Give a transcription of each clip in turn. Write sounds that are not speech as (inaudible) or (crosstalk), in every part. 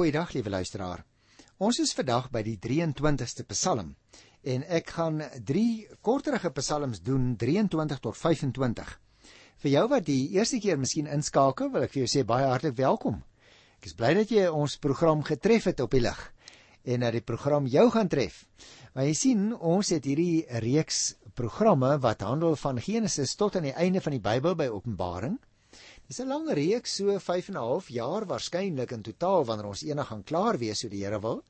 Goeiedag, liewe luisteraar. Ons is vandag by die 23ste Psalm en ek gaan 3 korterige psalms doen, 23 tot 25. Vir jou wat die eerste keer miskien inskakel, wil ek vir jou sê baie hartlik welkom. Ek is bly dat jy ons program getref het op die lig en dat die program jou gaan tref. Maar jy sien, ons het hierdie reeks programme wat handel van Genesis tot aan die einde van die Bybel by Openbaring. Dis 'n lang reeks, so 5 en 'n half jaar waarskynlik in totaal wanneer ons eendag gaan klaar wees so die Here wil.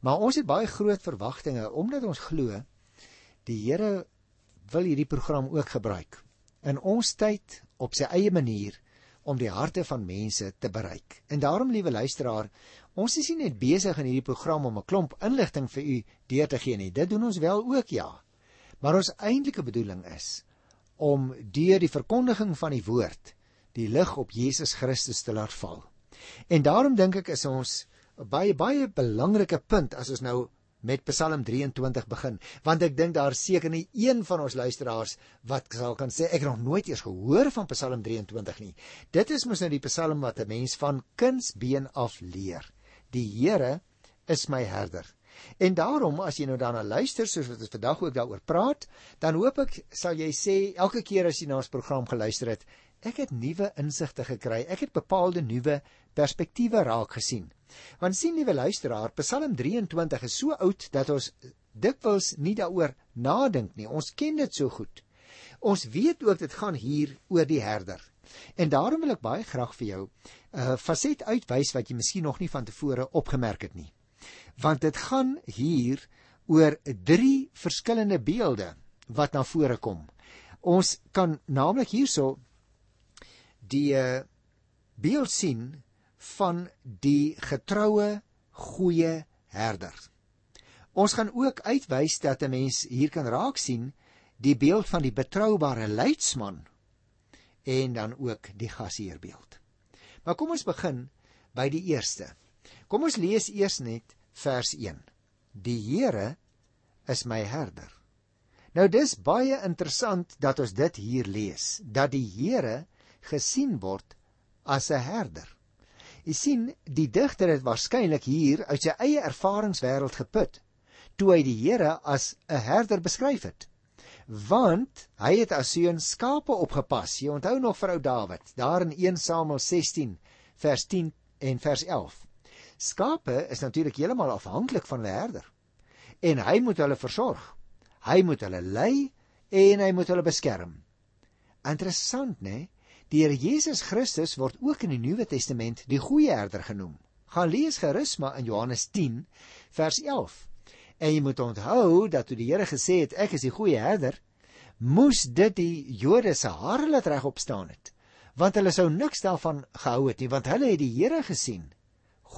Maar ons het baie groot verwagtinge omdat ons glo die Here wil hierdie program ook gebruik in ons tyd op sy eie manier om die harte van mense te bereik. En daarom liewe luisteraar, ons is nie net besig in hierdie program om 'n klomp inligting vir u deur te gee nie. Dit doen ons wel ook ja. Maar ons eintlike bedoeling is om deur die verkondiging van die woord die lig op Jesus Christus te laat val. En daarom dink ek is ons baie baie belangrike punt as ons nou met Psalm 23 begin, want ek dink daar seker nie een van ons luisteraars wat sal kan sê ek het nog nooit eers gehoor van Psalm 23 nie. Dit is mos nou die Psalm wat 'n mens van kindsbeen af leer. Die Here is my herder. En daarom as jy nou daarna luister soos wat ons vandag ook daaroor praat, dan hoop ek sal jy sê elke keer as jy na ons program geluister het, ek het nuwe insigte gekry. Ek het bepaalde nuwe perspektiewe raak gesien. Want sien liewe luisteraar, Psalm 23 is so oud dat ons dikwels nie daaroor nadink nie. Ons ken dit so goed. Ons weet ook dit gaan hier oor die herder. En daarom wil ek baie graag vir jou 'n uh, faset uitwys wat jy miskien nog nie van tevore opgemerk het nie. Want dit gaan hier oor drie verskillende beelde wat na vore kom. Ons kan naamlik hierso die eh, beeld sien van die getroue goeie herder. Ons gaan ook uitwys dat 'n mens hier kan raak sien die beeld van die betroubare leidsman en dan ook die gasheerbeeld. Maar kom ons begin by die eerste. Kom ons lees eers net vers 1. Die Here is my herder. Nou dis baie interessant dat ons dit hier lees, dat die Here gesien word as 'n herder. Jy sien, die digter het waarskynlik hier uit sy eie ervaringswêreld geput toe hy die Here as 'n herder beskryf het. Want hy het as seun skape opgepas. Jy onthou nog vir ou Dawid, daar in 1 Samuel 16 vers 10 en vers 11. Skape is natuurlik heeltemal afhanklik van 'n herder. En hy moet hulle versorg. Hy moet hulle lei en hy moet hulle beskerm. Interessant, né? Nee? Die Here Jesus Christus word ook in die Nuwe Testament die goeie herder genoem. Gaan lees gerus maar in Johannes 10 vers 11. En jy moet onthou dat toe die Here gesê het ek is die goeie herder, moes dit die Jode se hare laat regop staan het. Want hulle sou niks daarvan gehou het nie, want hulle het die Here gesien,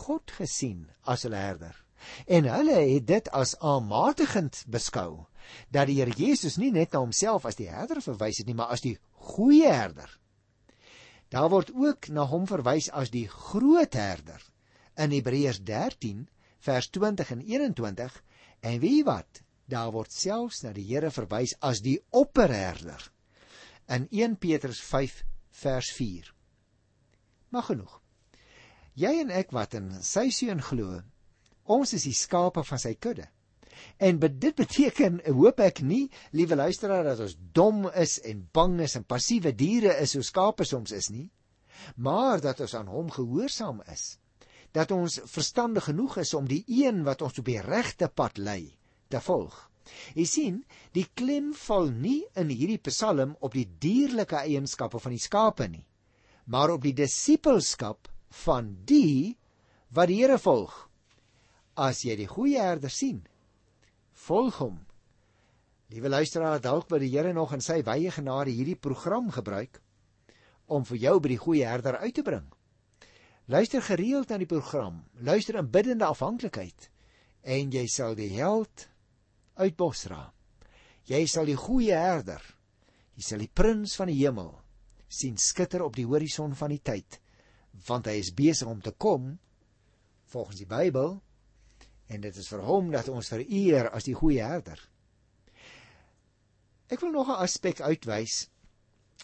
God gesien as hulle herder. En hulle het dit as aanmatigend beskou dat die Here Jesus nie net na homself as die herder verwys het nie, maar as die goeie herder. Daar word ook na hom verwys as die groot herder in Hebreërs 13 vers 20 en 21 en wie wat daar word selfs na die Here verwys as die opperherder in 1 Petrus 5 vers 4. Maar genoeg. Jy en ek wat in sy seun glo, ons is die skape van sy kudde. En dit beteken hoop ek nie, liewe luisteraar, dat ons dom is en bang is en passiewe diere is soos skape soms is nie, maar dat ons aan hom gehoorsaam is. Dat ons verstandig genoeg is om die een wat ons op die regte pad lei, te volg. Jy sien, die klem val nie in hierdie Psalm op die dierlike eienskappe van die skape nie, maar op die disippelskap van die wat die Here volg. As jy die goeie herder sien, volg hom. Liewe luisteraar, dalk wil die Here nog in sy wye genade hierdie program gebruik om vir jou by die goeie herder uit te bring. Luister gereeld na die program, luister in biddende afhanklikheid en jy sal die held uit Bosra. Jy sal die goeie herder, jy sal die prins van die hemel sien skitter op die horison van die tyd, want hy is besig om te kom volgens die Bybel en dit is vir hom dat ons vereer as die goeie herder. Ek wil nog 'n aspek uitwys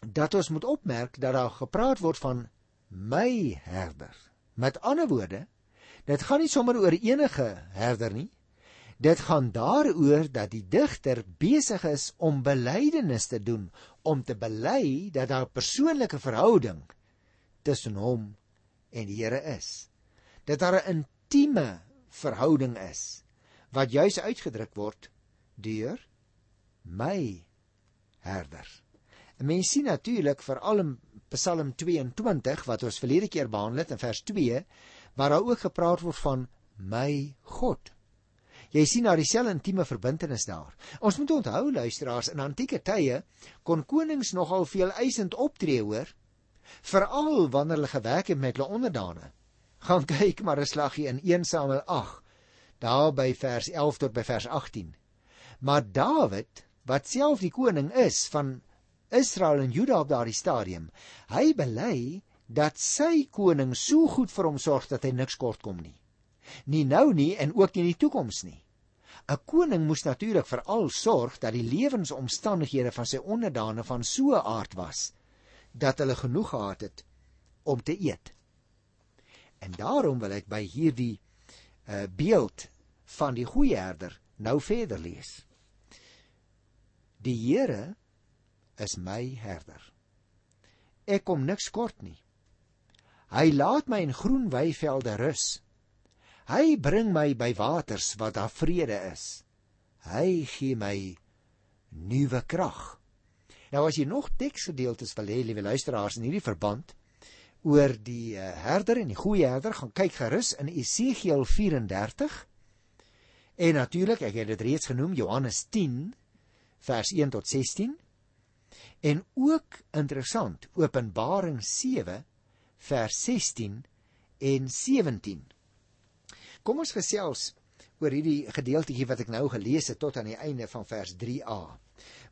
dat ons moet opmerk dat daar gepraat word van my herder. Met ander woorde, Dit gaan nie sommer oor enige herder nie. Dit gaan daaroor dat die digter besig is om belydenis te doen, om te bely dat daar 'n persoonlike verhouding tussen hom en die Here is. Dat daar 'n intieme verhouding is wat juis uitgedruk word deur my herder. En mens sien natuurlik veral in Psalm 22 wat ons verlede keer behandel het in vers 2 waar daar ook gepraat word van my God. Jy sien daar dieselfde intieme verbintenis daar. Ons moet onthou luisteraars in antieke tye kon konings nogal veel eisend optree hoor, veral wanneer hulle gewerk het met hulle onderdane. Gaan kyk maar 'n slaggie in 1 Samuel 8 daar by vers 11 tot by vers 18. Maar Dawid, wat self die koning is van Israel en Juda op daardie stadium, hy bely dat sy koning so goed vir hom sorg dat hy niks kort kom nie. Nie nou nie en ook nie in die toekoms nie. 'n Koning moes natuurlik veral sorg dat die lewensomstandighede van sy onderdane van so 'n aard was dat hulle genoeg gehad het om te eet. En daarom wil ek by hierdie uh, beeld van die goeie herder nou verder lees. Die Here is my herder. Ek kom niks kort nie. Hy laat my in groen weivelde rus. Hy bring my by waters waar daar vrede is. Hy gee my nuwe krag. Nou as jy nog teksgedeeltes wil hê, liewe luisteraars, in hierdie verband oor die uh, herder en die goeie herder, gaan kyk gerus in Esegiel 34. En natuurlik, ek het dit reeds genoem, Johannes 10 vers 1 tot 16. En ook interessant, Openbaring vers 16 en 17. Kom ons gesels oor hierdie gedeeltjie wat ek nou gelees het tot aan die einde van vers 3a.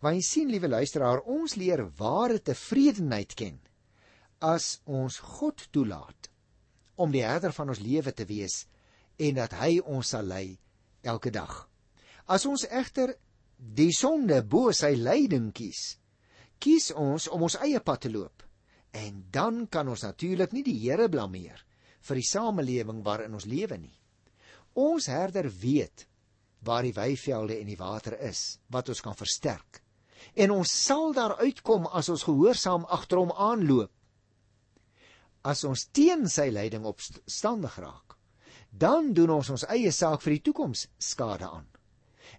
Want jy sien liewe luisteraar, ons leer ware tevredenheid ken as ons God toelaat om die herder van ons lewe te wees en dat hy ons sal lei elke dag. As ons egter die sonde bo sy leiding kies, kies ons om ons eie pad te loop En dan kan ons natuurlik nie die Here blameer vir die samelewing waarin ons lewe nie. Ons herder weet waar die weivelde en die water is wat ons kan versterk. En ons sal daar uitkom as ons gehoorsaam agter hom aanloop. As ons teen sy leiding opstandig raak, dan doen ons ons eie saak vir die toekoms skade aan.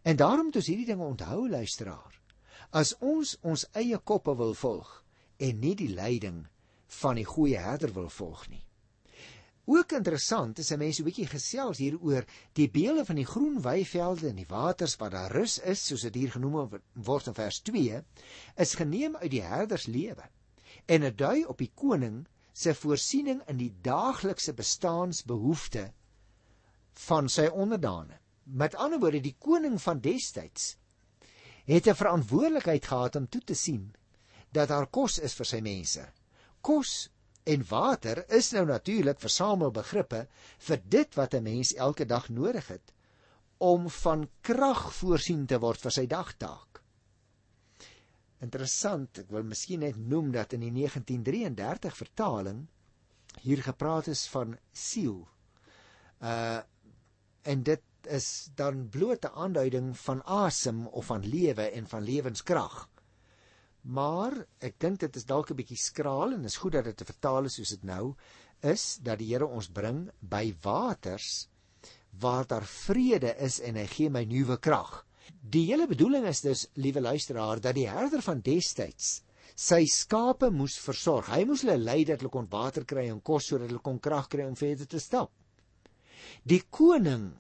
En daarom moet ons hierdie dinge onthou luisteraar. As ons ons eie koppe wil volg, en nie die leiding van die goeie herder wil volg nie. Ook interessant is 'n mens 'n bietjie gesels hieroor die beelde van die groen weivelde en die waters wat daar rus is, soos dit hier genoem word in vers 2, is geneem uit die herders lewe en dit dui op die koning se voorsiening in die daaglikse bestaansbehoeftes van sy onderdane. Met ander woorde, die koning van destyds het 'n verantwoordelikheid gehad om toe te sien dat daar kos is vir sy mense. Kos en water is nou natuurlik versamelbegrippe vir dit wat 'n mens elke dag nodig het om van krag voorsien te word vir sy dagtaak. Interessant, ek wil miskien net noem dat in die 1933 vertaling hier gepraat is van siel. Uh en dit is dan blote aanduiding van asem of van lewe en van lewenskrag. Maar ek dink dit is dalk 'n bietjie skraal en is goed dat dit vertaal is soos dit nou is dat die Here ons bring by waters waar daar vrede is en hy gee my nuwe krag. Die hele bedoeling is dus, liewe luisteraar, dat die herder van destyds sy skape moes versorg. Hy moes hulle lei dat hulle kon water kry en kos sodat hulle kon krag kry om verder te stap. Die koning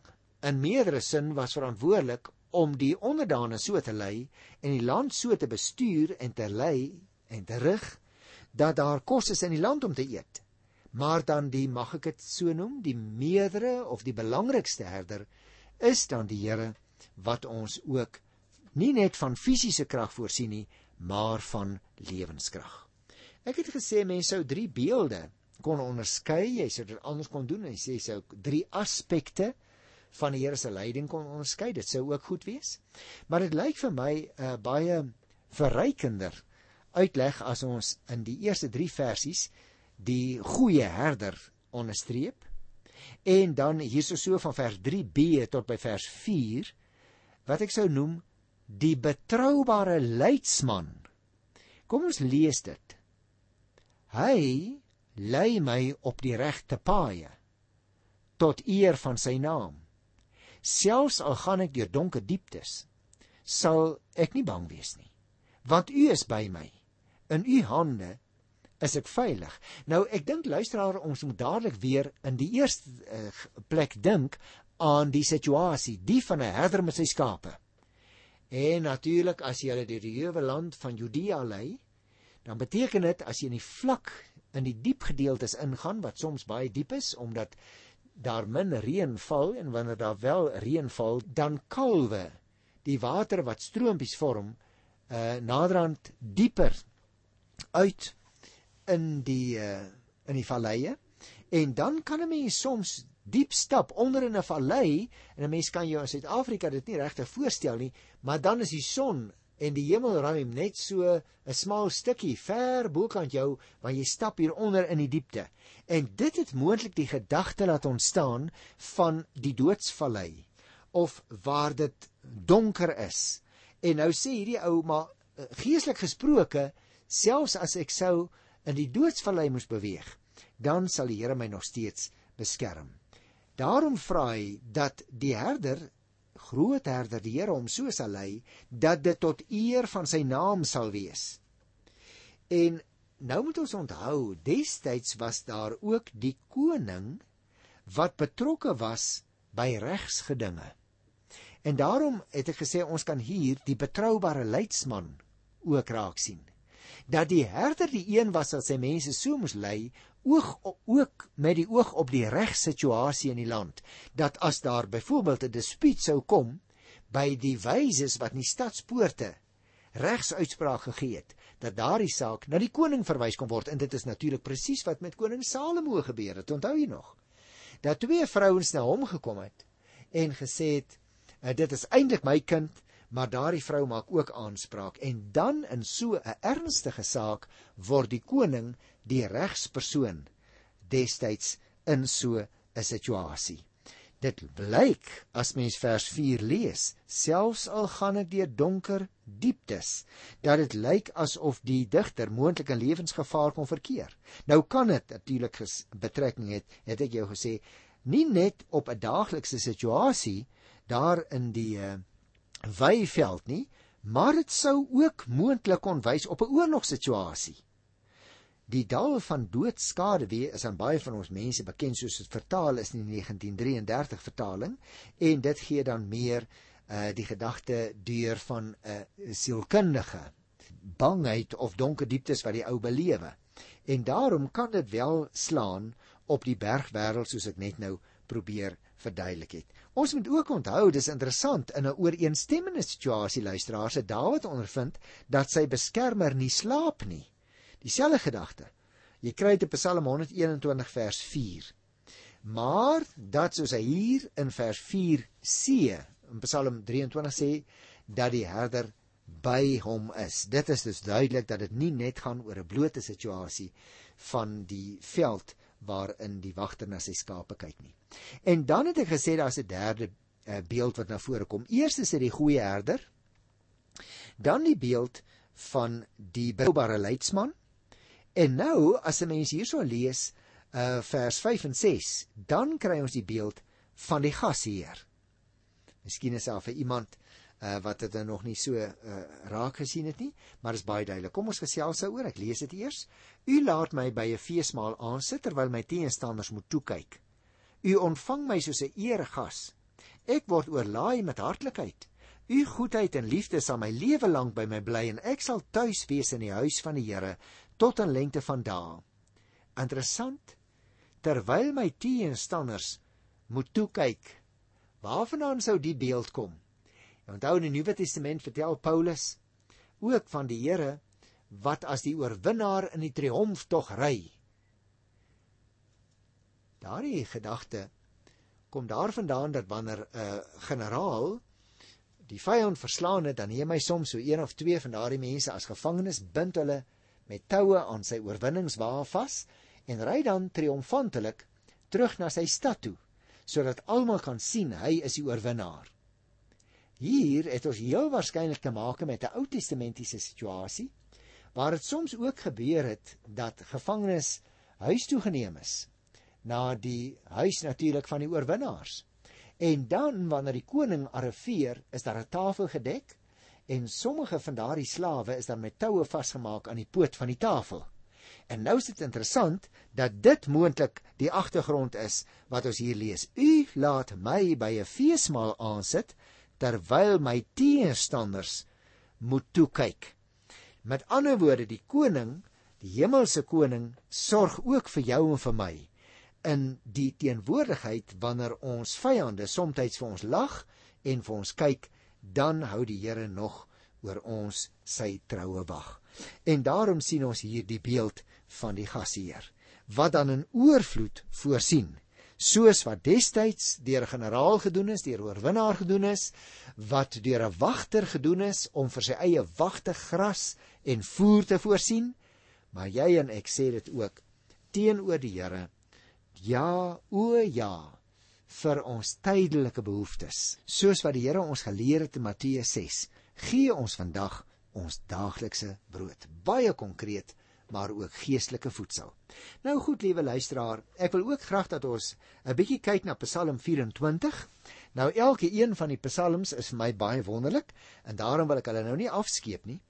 in meerdere sin was verantwoordelik om die onderdane so te lei en die land so te bestuur en te lei en te rig dat daar kos is in die land om te eet. Maar dan die mag ek dit so noem, die meerdere of die belangrikste herder is dan die Here wat ons ook nie net van fisiese krag voorsien nie, maar van lewenskrag. Ek het gesê mense sou drie beelde kon onderskei, jy sou dit anders kon doen en sê sou drie aspekte van die Here se leiding kon onderskei. Dit sou ook goed wees. Maar dit lyk vir my 'n uh, eh, baie verrykender uitleg as ons in die eerste 3 versies die goeie herder onderstreep En dan hierso so van vers 3b tot by vers 4 wat ek sou noem die betroubare leidsman. Kom ons lees dit. Hy lei my op die regte paaie tot eer van sy naam. Selfs al gaan ek deur donker dieptes, sal ek nie bang wees nie, want U is by my. In U hande is ek veilig. Nou ek dink luisteraar ons moet dadelik weer in die eerste uh, plek dink aan die situasie, die van 'n herder met sy skape. En natuurlik as jy hulle deur die hewe land van Judea lei, dan beteken dit as jy in die vlak in die diep gedeeltes ingaan wat soms baie diep is omdat daar min reën val en wanneer daar wel reën val, dan kalwe die water wat stroompies vorm uh naderhand dieper uit in die uh in die valleie en dan kan 'n mens soms diep stap onder in 'n vallei en 'n mens kan jou in Suid-Afrika dit nie regtig voorstel nie, maar dan is die son en die hemelruim net so 'n smal stukkie ver bokant jou waar jy stap hier onder in die diepte. En dit het moontlik die gedagte laat ontstaan van die doodsvallei of waar dit donker is. En nou sê hierdie ou maar eh, geestelik gesproke, selfs as ek sou in die doodsvallei moes beweeg, dan sal die Here my nog steeds beskerm. Daarom vra hy dat die herder, groot herder, die Here hom so sal lei dat dit tot eer van sy naam sal wees. En nou moet ons onthou, destyds was daar ook die koning wat betrokke was by regsgedinge. En daarom het ek gesê ons kan hier die betroubare leidsman ook raak sien. Dat die herder die een was wat sy mense so moes lei, oog ook met die oog op die regssituasie in die land, dat as daar byvoorbeeld 'n dispuut sou kom by die wyses wat in die stadspoorte regsuitspraak gegee het, dat daardie saak na die koning verwys kon word en dit is natuurlik presies wat met koning Salomo gebeur het. Onthou jy nog? Dat twee vrouens na hom gekom het en gesê het uh, dit is eintlik my kind, maar daardie vrou maak ook aanspraak en dan in so 'n ernstige saak word die koning die regspersoon destyds in so 'n situasie. Dit blyk as mens vers 4 lees, selfs al gaan ek deur donker dieptes, dat dit lyk asof die digter moontlik in lewensgevaar kon verkeer. Nou kan dit natuurlik betrekking het, het ek jou gesê, nie net op 'n daaglikse situasie daar in die uh, weiveld nie, maar dit sou ook moontlik kon wys op 'n oorlogsituasie. Die dal van doodskade wie is aan baie van ons mense bekend soos dit vertaal is in die 1933 vertaling en dit gee dan meer uh die gedagte deur van 'n uh, sielkundige bangheid of donker dieptes wat die ou belewe. En daarom kan dit wel slaan op die bergwêreld soos ek net nou probeer verduidelik het. Ons moet ook onthou dis interessant in 'n ooreenstemmende situasie luisteraars het Dawid ondervind dat sy beskermer nie slaap nie. Dieselfde gedagte. Jy kry dit in Psalm 121 vers 4. Maar dat soos hy hier in vers 4c in Psalm 23 sê dat die herder by hom is. Dit is dus duidelik dat dit nie net gaan oor 'n blote situasie van die veld waarin die wagter na sy skape kyk nie. En dan het ek gesê daar's 'n derde uh, beeld wat na vore kom. Eers is dit die goeie herder. Dan die beeld van die betroubare leidsman. En nou as 'n mens hierso lees uh vers 5 en 6, dan kry ons die beeld van die gasheer. Miskien is daar vir iemand uh wat dit nog nie so uh raak gesien het nie, maar is baie duidelik. Kom ons gesels daaroor. Ek lees dit eers. U laat my by 'n feesmaal aansit terwyl my teenstanders moet toe kyk. U ontvang my soos 'n eregas. Ek word oorlaai met hartlikheid. U goedheid en liefde sal my lewe lank by my bly en ek sal tuis wees in die huis van die Here tot aan lengte van dae. Interessant. Terwyl my teenstanders moet toe kyk, waarvandaan sou die beeld kom? Onthou in die Nuwe Testament vertel Paulus ook van die Here wat as die oorwinnaar in die triomftog ry Daardie gedagte kom daarvandaan dat wanneer 'n uh, generaal die vyand verslaan het, dan neem hy soms so een of twee van daardie mense as gevangenes, bind hulle met toue aan sy oorwinningswa vas en ry dan triomfantelik terug na sy stad toe sodat almal kan sien hy is die oorwinnaar. Hier het ons heel waarskynlik te maak met 'n Ou Testamentiese situasie waar dit soms ook gebeur het dat gevangenes huis toe geneem is na die huis natuurlik van die oorwinnaars. En dan wanneer die koning arriveer, is daar 'n tafel gedek en sommige van daardie slawe is dan met toue vasgemaak aan die poot van die tafel. En nou is dit interessant dat dit moontlik die agtergrond is wat ons hier lees. U laat my by 'n feesmaal aansit terwyl my teenstanders moet toe kyk. Met ander woorde, die koning, die hemelse koning, sorg ook vir jou en vir my in die teenwoordigheid wanneer ons vyande soms vir ons lag en vir ons kyk, dan hou die Here nog oor ons sy troue wag. En daarom sien ons hier die beeld van die gasheer wat dan in oorvloed voorsien soos wat destyds deur 'n generaal gedoen is, deur 'n oorwinnaar gedoen is, wat deur 'n wagter gedoen is om vir sy eie wagte gras en voer te voorsien, maar jy en ek sê dit ook teenoor die Here Ja, o ja, vir ons tydelike behoeftes. Soos wat die Here ons geleer het in Matteus 6, gee ons vandag ons daaglikse brood. Baie konkreet, maar ook geestelike voedsel. Nou goed, liewe luisteraar, ek wil ook graag dat ons 'n bietjie kyk na Psalm 24. Nou elke een van die psalms is vir my baie wonderlik en daarom wil ek hulle nou nie afskeep nie.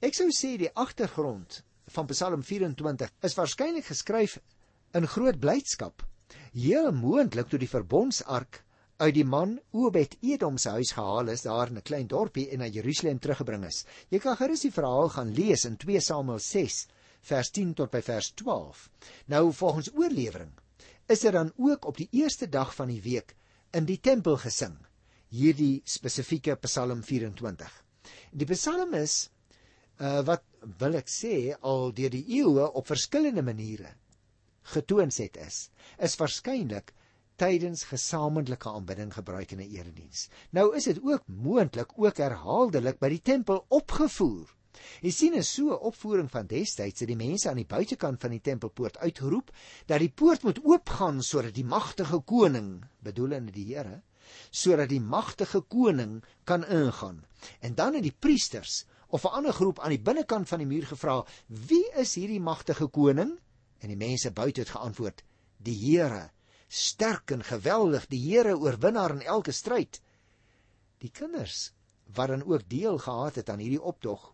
Ek sou sê die agtergrond van Psalm 24 is waarskynlik geskryf in groot blydskap. Heel moontlik toe die verbondsark uit die man Obed Edom se huis gehaal is daar in 'n klein dorpie en na Jerusalem teruggebring is. Jy kan gerus die verhaal gaan lees in 2 Samuel 6 vers 10 tot by vers 12. Nou volgens oorlewering is dit dan ook op die eerste dag van die week in die tempel gesing hierdie spesifieke Psalm 24. Die Psalm is uh, wat wil ek sê al deur die eeue op verskillende maniere getoons het is is waarskynlik tydens gesamentlike aanbidding gebruik in 'n erediens. Nou is dit ook moontlik ook herhaaldelik by die tempel opgevoer. Jy sien 'n so opvoering van destyds het die mense aan die buitekant van die tempelpoort uitgeroep dat die poort moet oopgaan sodat die magtige koning, bedoelende die Here, sodat die magtige koning kan ingaan. En dan het die priesters of 'n ander groep aan die binnekant van die muur gevra: "Wie is hierdie magtige koning?" En die mense buite het geantwoord: Die Here, sterk en geweldig, die Here oorwinnaar in elke stryd. Die kinders wat dan ook deel gehad het aan hierdie optog,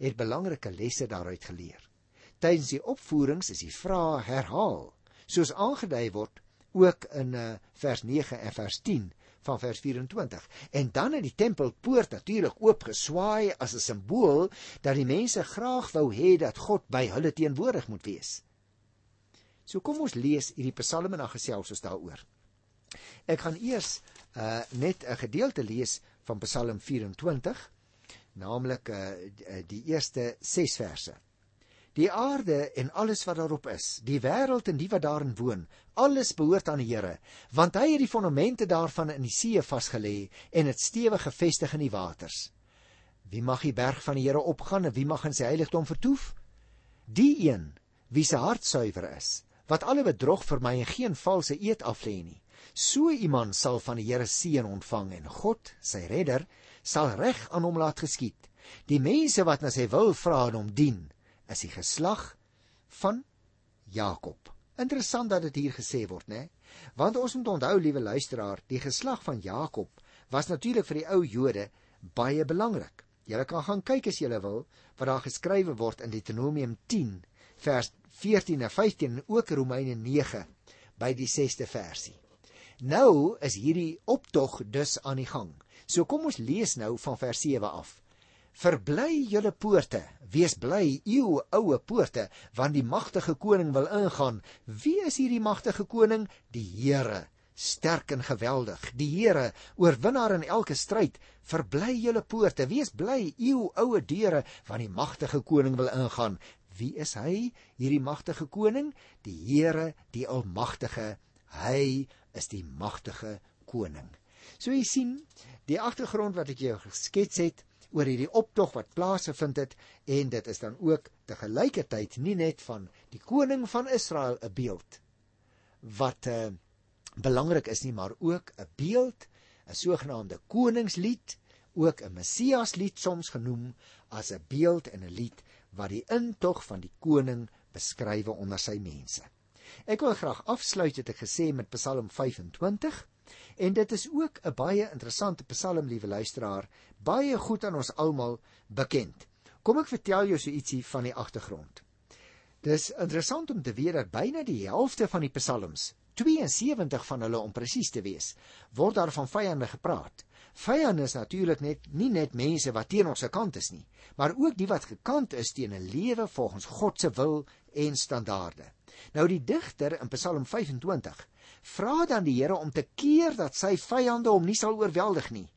het belangrike lesse daaruit geleer. Tydens die opvoerings is die vrae herhaal, soos aangedui word ook in uh, vers 9 en vers 10 van vers 24. En dan het die tempelpoort natuurlik oopgeswaai as 'n simbool dat die mense graag wou hê dat God by hulle teenwoordig moet wees. So kom ons lees hierdie psalme en dan gesels ons daaroor. Ek gaan eers uh net 'n gedeelte lees van Psalm 24, naamlik uh die eerste 6 verse. Die aarde en alles wat daarop is, die wêreld en die wat daarin woon, alles behoort aan die Here, want hy het die fondamente daarvan in die see vasgelê en dit stewig gevestig in die waters. Wie mag die berg van die Here opgaan en wie mag in sy heiligdom vertoef? Die een wie se hart suiwer is wat alle bedrog vir my en geen valse eed aflê nie. So iemand sal van die Here seën ontvang en God, sy redder, sal reg aan hom laat geskied. Die mense wat na sy wil vra en hom dien, is die geslag van Jakob. Interessant dat dit hier gesê word, né? Want ons moet onthou, liewe luisteraar, die geslag van Jakob was natuurlik vir die ou Jode baie belangrik. Julle kan gaan kyk as julle wil wat daar geskrywe word in Deuteronomium 10 vers 14 en 15 en ook Romeine 9 by die 6ste versie. Nou is hierdie optog dus aan die gang. So kom ons lees nou van vers 7 af. Verbly julle poorte, wees bly, u oue poorte, want die magtige koning wil ingaan. Wie is hierdie magtige koning? Die Here, sterk en geweldig. Die Here, oorwinnaar in elke stryd. Verbly julle poorte, wees bly, u oue deure, want die magtige koning wil ingaan. Wie is hy? Hierdie magtige koning, die Here, die almagtige. Hy is die magtige koning. So jy sien, die agtergrond wat ek jou geskets het oor hierdie optog wat plaasgevind het en dit is dan ook te gelykertyd nie net van die koning van Israel 'n beeld wat uh, belangrik is nie, maar ook 'n beeld, 'n sogenaamde koningslied, ook 'n Messiaslied soms genoem as 'n beeld en 'n lied wat die intog van die koning beskrywe onder sy mense. Ek wil graag afsluit het ek gesê met Psalm 25 en dit is ook 'n baie interessante Psalm, liewe luisteraar, baie goed aan ons almal bekend. Kom ek vertel jou so ietsie van die agtergrond. Dis interessant om te weet dat byna die helfte van die psalms, 72 van hulle om presies te wees, word daar van vyande gepraat. Vyande is natuurlik net nie net mense wat teen ons se kant is nie, maar ook die wat gekant is teen 'n lewe volgens God se wil en standaarde. Nou die digter in Psalm 25 vra dan die Here om te keer dat sy vyande hom nie sal oorweldig nie,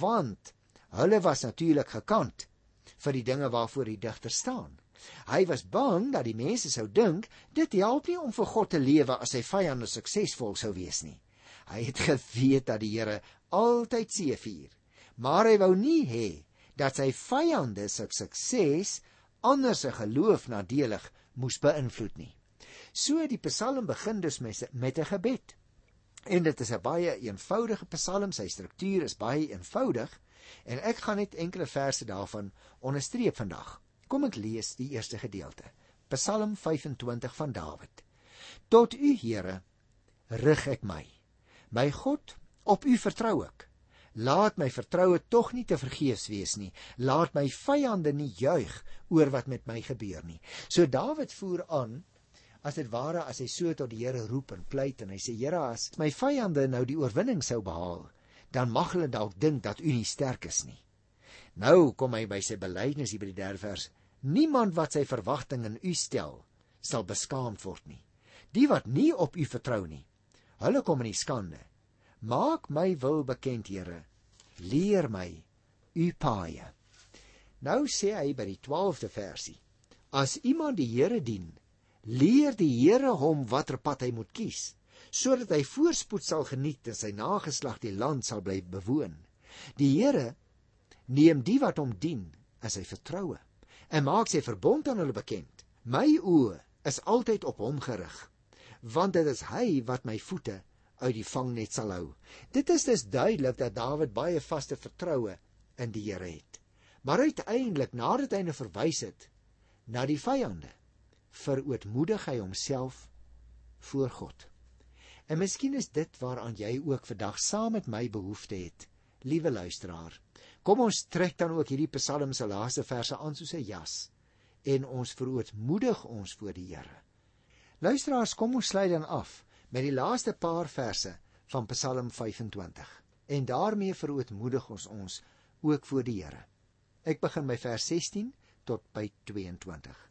want hulle was natuurlik gekant vir die dinge waarvoor die digter staan. Hy was bang dat die mense sou dink dit help nie om vir God te lewe as sy vyande suksesvol sou wees nie. Hy het (laughs) geweet dat die Here altyd seëvier, maar hy wou nie hê dat sy vyande se sukses anders se geloof nadelig moes beïnvloed nie. So die Psalm begin dus met 'n gebed. En dit is 'n baie eenvoudige Psalm, sy struktuur is baie eenvoudig en ek gaan net enkele verse daarvan onderstreep vandag. Kom ek lees die eerste gedeelte. Psalm 25 van Dawid. Tot U, Here, rig ek my. My God, op U vertrou ek. Laat my vertroue tog nie te vergeefs wees nie. Laat my vyande nie juig oor wat met my gebeur nie. So Dawid voer aan as dit ware as hy so tot die Here roep en pleit en hy sê Here as my vyande nou die oorwinning sou behaal, dan mag hulle dalk dink dat U nie sterk is nie. Nou kom hy by sy belydenis hier by die 3de vers. Niemand wat sy verwagting in U stel, sal beskaamd word nie. Die wat nie op U vertrou nie, hulle kom in die skande. Maak my wil bekend, Here. Leer my U paaie. Nou sê hy by die 12de versie: As iemand die Here dien, leer die Here hom watter pad hy moet kies, sodat hy voorspoed sal geniet en sy nageslag die land sal bly bewoon. Die Here neem die wat hom dien as hy vertroue en maak sy verbond aan hulle bekend. My oë is altyd op hom gerig, want dit is hy wat my voete uit die vangnet sal hou. Dit is dus duidelik dat Dawid baie vaste vertroue in die Here het. Maar uiteindelik, nadat hy nou verwys het na die vyande, verootmoedig hy homself voor God. En miskien is dit waaraan jy ook vandag saam met my behoefte het, liewe luisteraar. Kom ons trek dan ook hierdie Psalm se laaste verse aan soos 'n jas en ons verootmoedig ons voor die Here. Luisteraars, kom ons sluit dan af met die laaste paar verse van Psalm 25 en daarmee verootmoedig ons ons ook voor die Here. Ek begin by vers 16 tot by 22.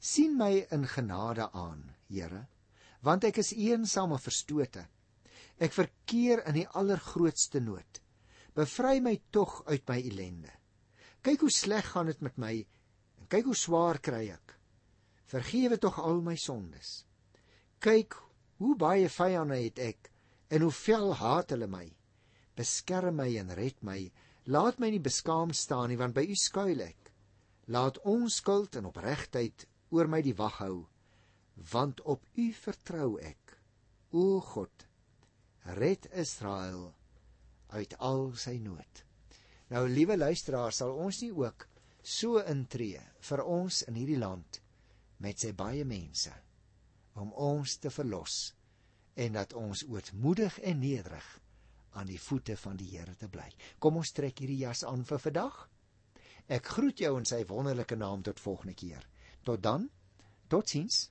Sien my in genade aan, Here, want ek is eensaam en verstote. Ek verkeer in die allergrootste nood. Bevry my tog uit my ellende. Kyk hoe sleg gaan dit met my en kyk hoe swaar kry ek. Vergewe tog al my sondes. Kyk hoe baie vyande het ek en hoe vel haat hulle my. Beskerm my en red my. Laat my nie beskaam staan nie want by U skuil ek. Laat ons skuld en opregtheid oor my die wag hou want op U vertrou ek. O God, red Israel uit al sy nood. Nou liewe luisteraars, sal ons nie ook so intree vir ons in hierdie land met sy baie mense om ons te verlos en dat ons ootmoedig en nederig aan die voete van die Here te bly. Kom ons trek hierdie jas aan vir vandag. Ek groet jou in sy wonderlike naam tot volgende keer. Tot dan. Totsiens.